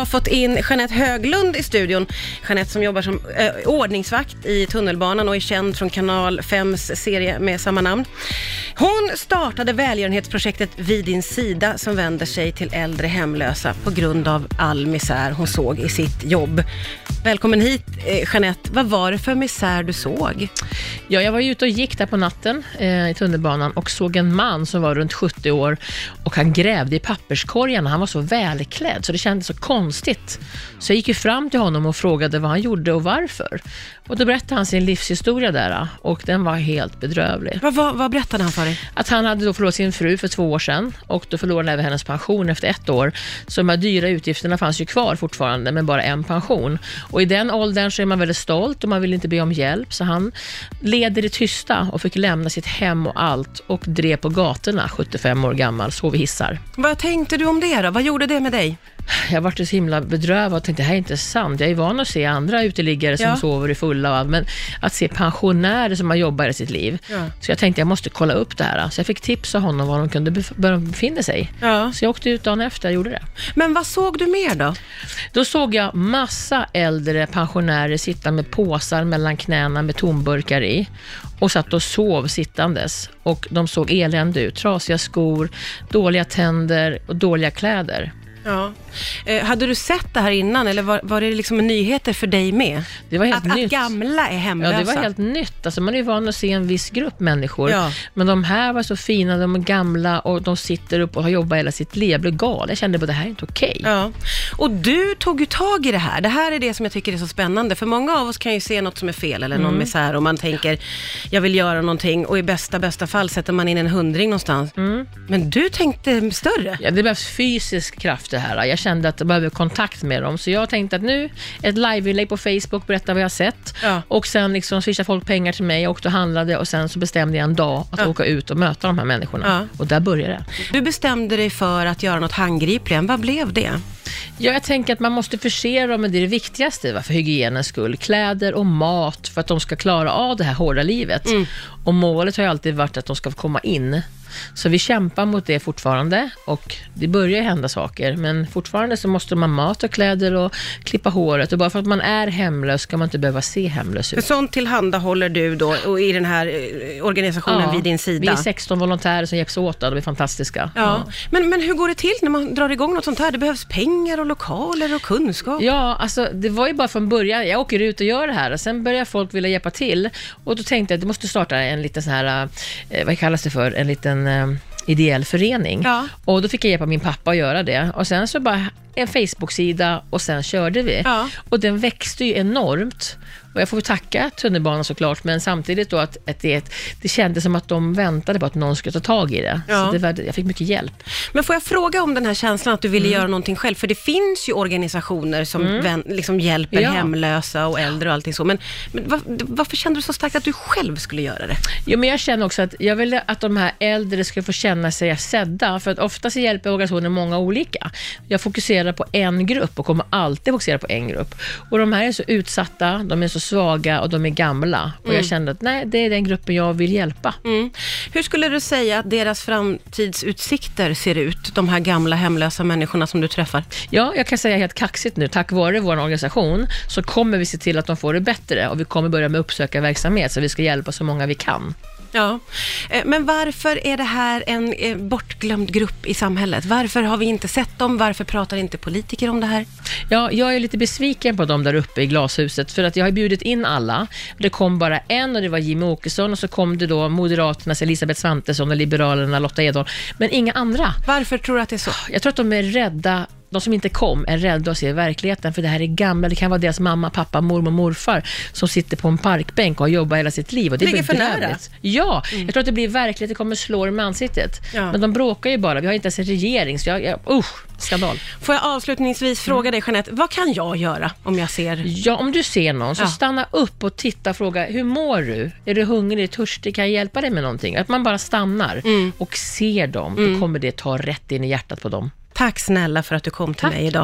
har fått in Jeanette Höglund i studion. Jeanette som jobbar som eh, ordningsvakt i tunnelbanan och är känd från kanal 5s serie med samma namn. Hon startade välgörenhetsprojektet Vid din sida som vänder sig till äldre hemlösa på grund av all misär hon såg i sitt jobb. Välkommen hit eh, Jeanette. Vad var det för misär du såg? Ja, jag var ute och gick där på natten eh, i tunnelbanan och såg en man som var runt 70 år och han grävde i papperskorgarna. Han var så välklädd så det kändes så konstigt. Så jag gick ju fram till honom och frågade vad han gjorde och varför. Och då berättade han sin livshistoria där och den var helt bedrövlig. Vad, vad, vad berättade han för dig? Att han hade då förlorat sin fru för två år sedan och då förlorade han även hennes pension efter ett år. Så de här dyra utgifterna fanns ju kvar fortfarande, men bara en pension. Och i den åldern så är man väldigt stolt och man vill inte be om hjälp, så han leder i tysta och fick lämna sitt hem och allt och drev på gatorna, 75 år gammal, sov i hissar. Vad tänkte du om det då? Vad gjorde det med dig? Jag vart så himla bedrövad och tänkte, det här är inte sant. Jag är van att se andra uteliggare som Ja. sover i fulla och allt, men att se pensionärer som har jobbat i sitt liv. Ja. Så jag tänkte, jag måste kolla upp det här. Så jag fick tips av honom var de kunde bef- var de befinner sig. Ja. Så jag åkte ut dagen efter och gjorde det. Men vad såg du mer då? Då såg jag massa äldre pensionärer sitta med påsar mellan knäna med tomburkar i och satt och sov sittandes. Och de såg elände ut. Trasiga skor, dåliga tänder och dåliga kläder. Ja. Eh, hade du sett det här innan eller var, var det liksom nyheter för dig med? Det var helt Att, nytt. att gamla är hemlösa? Ja, det var helt nytt. Alltså, man är ju van att se en viss grupp människor. Ja. Men de här var så fina, de är gamla och de sitter upp och har jobbat hela sitt liv. Jag blev galen. Jag kände att det här är inte okej. Ja, och du tog ju tag i det här. Det här är det som jag tycker är så spännande, för många av oss kan ju se något som är fel eller Mm. någon misär och man tänker, jag vill göra någonting och i bästa, bästa fall sätter man in en hundring någonstans. Mm. Men du tänkte större. Ja, det behövs fysisk kraft det här. Jag kände att jag behöver kontakt med dem. Så jag tänkte att nu, ett liveinlägg på Facebook, berätta vad jag har sett. Ja. Och sen liksom swishade folk pengar till mig, jag åkte och handlade och sen så bestämde jag en dag att Ja. åka ut och möta de här människorna. Ja. Och där började det. Du bestämde dig för att göra något handgripligen. Vad blev det? Ja, jag tänker att man måste förse dem med det, det viktigaste va, för hygienens skull. Kläder och mat för att de ska klara av det här hårda livet. Mm. Och målet har ju alltid varit att de ska komma in. Så vi kämpar mot det fortfarande och det börjar hända saker. Men fortfarande så måste ha mat och kläder och klippa håret. Och bara för att man är hemlös ska man inte behöva se hemlös För ut. sånt tillhandahåller du då och i den här eh, organisationen vid din sida? Vi är 16 volontärer som hjälps åt, och de är fantastiska. Ja. Men, men hur går det till när man drar igång något sånt här? Det behövs pengar och lokaler och kunskap. Ja, alltså det var ju bara från början, jag åker ut och gör det här och sen börjar folk vilja hjälpa till och då tänkte jag att det måste starta en liten sån här, eh, vad kallas det för, en liten eh, ideell förening. Ja. Och då fick jag hjälpa min pappa att göra det och sen så bara en Facebook-sida och sen körde vi. Ja. Och den växte ju enormt. Och jag får tacka tunnelbanan såklart, men samtidigt då att, att det, det kändes som att de väntade på att någon skulle ta tag i det. Ja. Så det var, jag fick mycket hjälp. Men får jag fråga om den här känslan att du ville Mm. göra någonting själv? För det finns ju organisationer som vän, liksom hjälper Ja. hemlösa och äldre och allting så. Men, men var, varför kände du så starkt att du själv skulle göra det? Jo, men jag känner också att jag vill att de här äldre ska få känna sig sedda, för att ofta så hjälper organisationen många olika. Jag fokuserar på en grupp och kommer alltid fokusera på en grupp. Och de här är så utsatta, de är så svaga och de är gamla. Och jag kände att nej, det är den gruppen jag vill hjälpa. Mm. Hur skulle du säga att deras framtidsutsikter ser ut? De här gamla hemlösa människorna som du träffar. Ja, jag kan säga helt kaxigt nu, tack vare vår organisation så kommer vi se till att de får det bättre och vi kommer börja med uppsökarverksamhet så vi ska hjälpa så många vi kan. Ja. Eh, Men varför är det här en eh, bortglömd grupp i samhället? Varför har vi inte sett dem? Varför pratar inte politiker om det här? Ja, jag är lite besviken på dem där uppe i glashuset, för att jag har bjudit in alla. Det kom bara en och det var Jimmie Åkesson och så kom det då Moderaternas Elisabeth Svantesson och Liberalerna Lotta Edholm, men inga andra. Varför tror du att det är så? Jag tror att de är rädda de som inte kom är rädda att se verkligheten, för det här är gamla, det kan vara deras mamma, pappa, mormor, morfar som sitter på en parkbänk och har jobbat hela sitt liv. Och det är Ligger för nära. Ja, jag tror att det blir verklighet, det kommer slå dem i ansiktet. Ja. Men de bråkar ju bara, vi har inte ens en regering, så jag, jag usch, skandal. Får jag avslutningsvis fråga Mm. dig Jeanette, vad kan jag göra om jag ser... Ja, om du ser någon, så Ja. stanna upp och titta och fråga, hur mår du? Är du hungrig, törstig, kan jag hjälpa dig med någonting? Att man bara stannar Mm. och ser dem, då kommer det ta rätt in i hjärtat på dem. Tack snälla för att du kom till mig idag.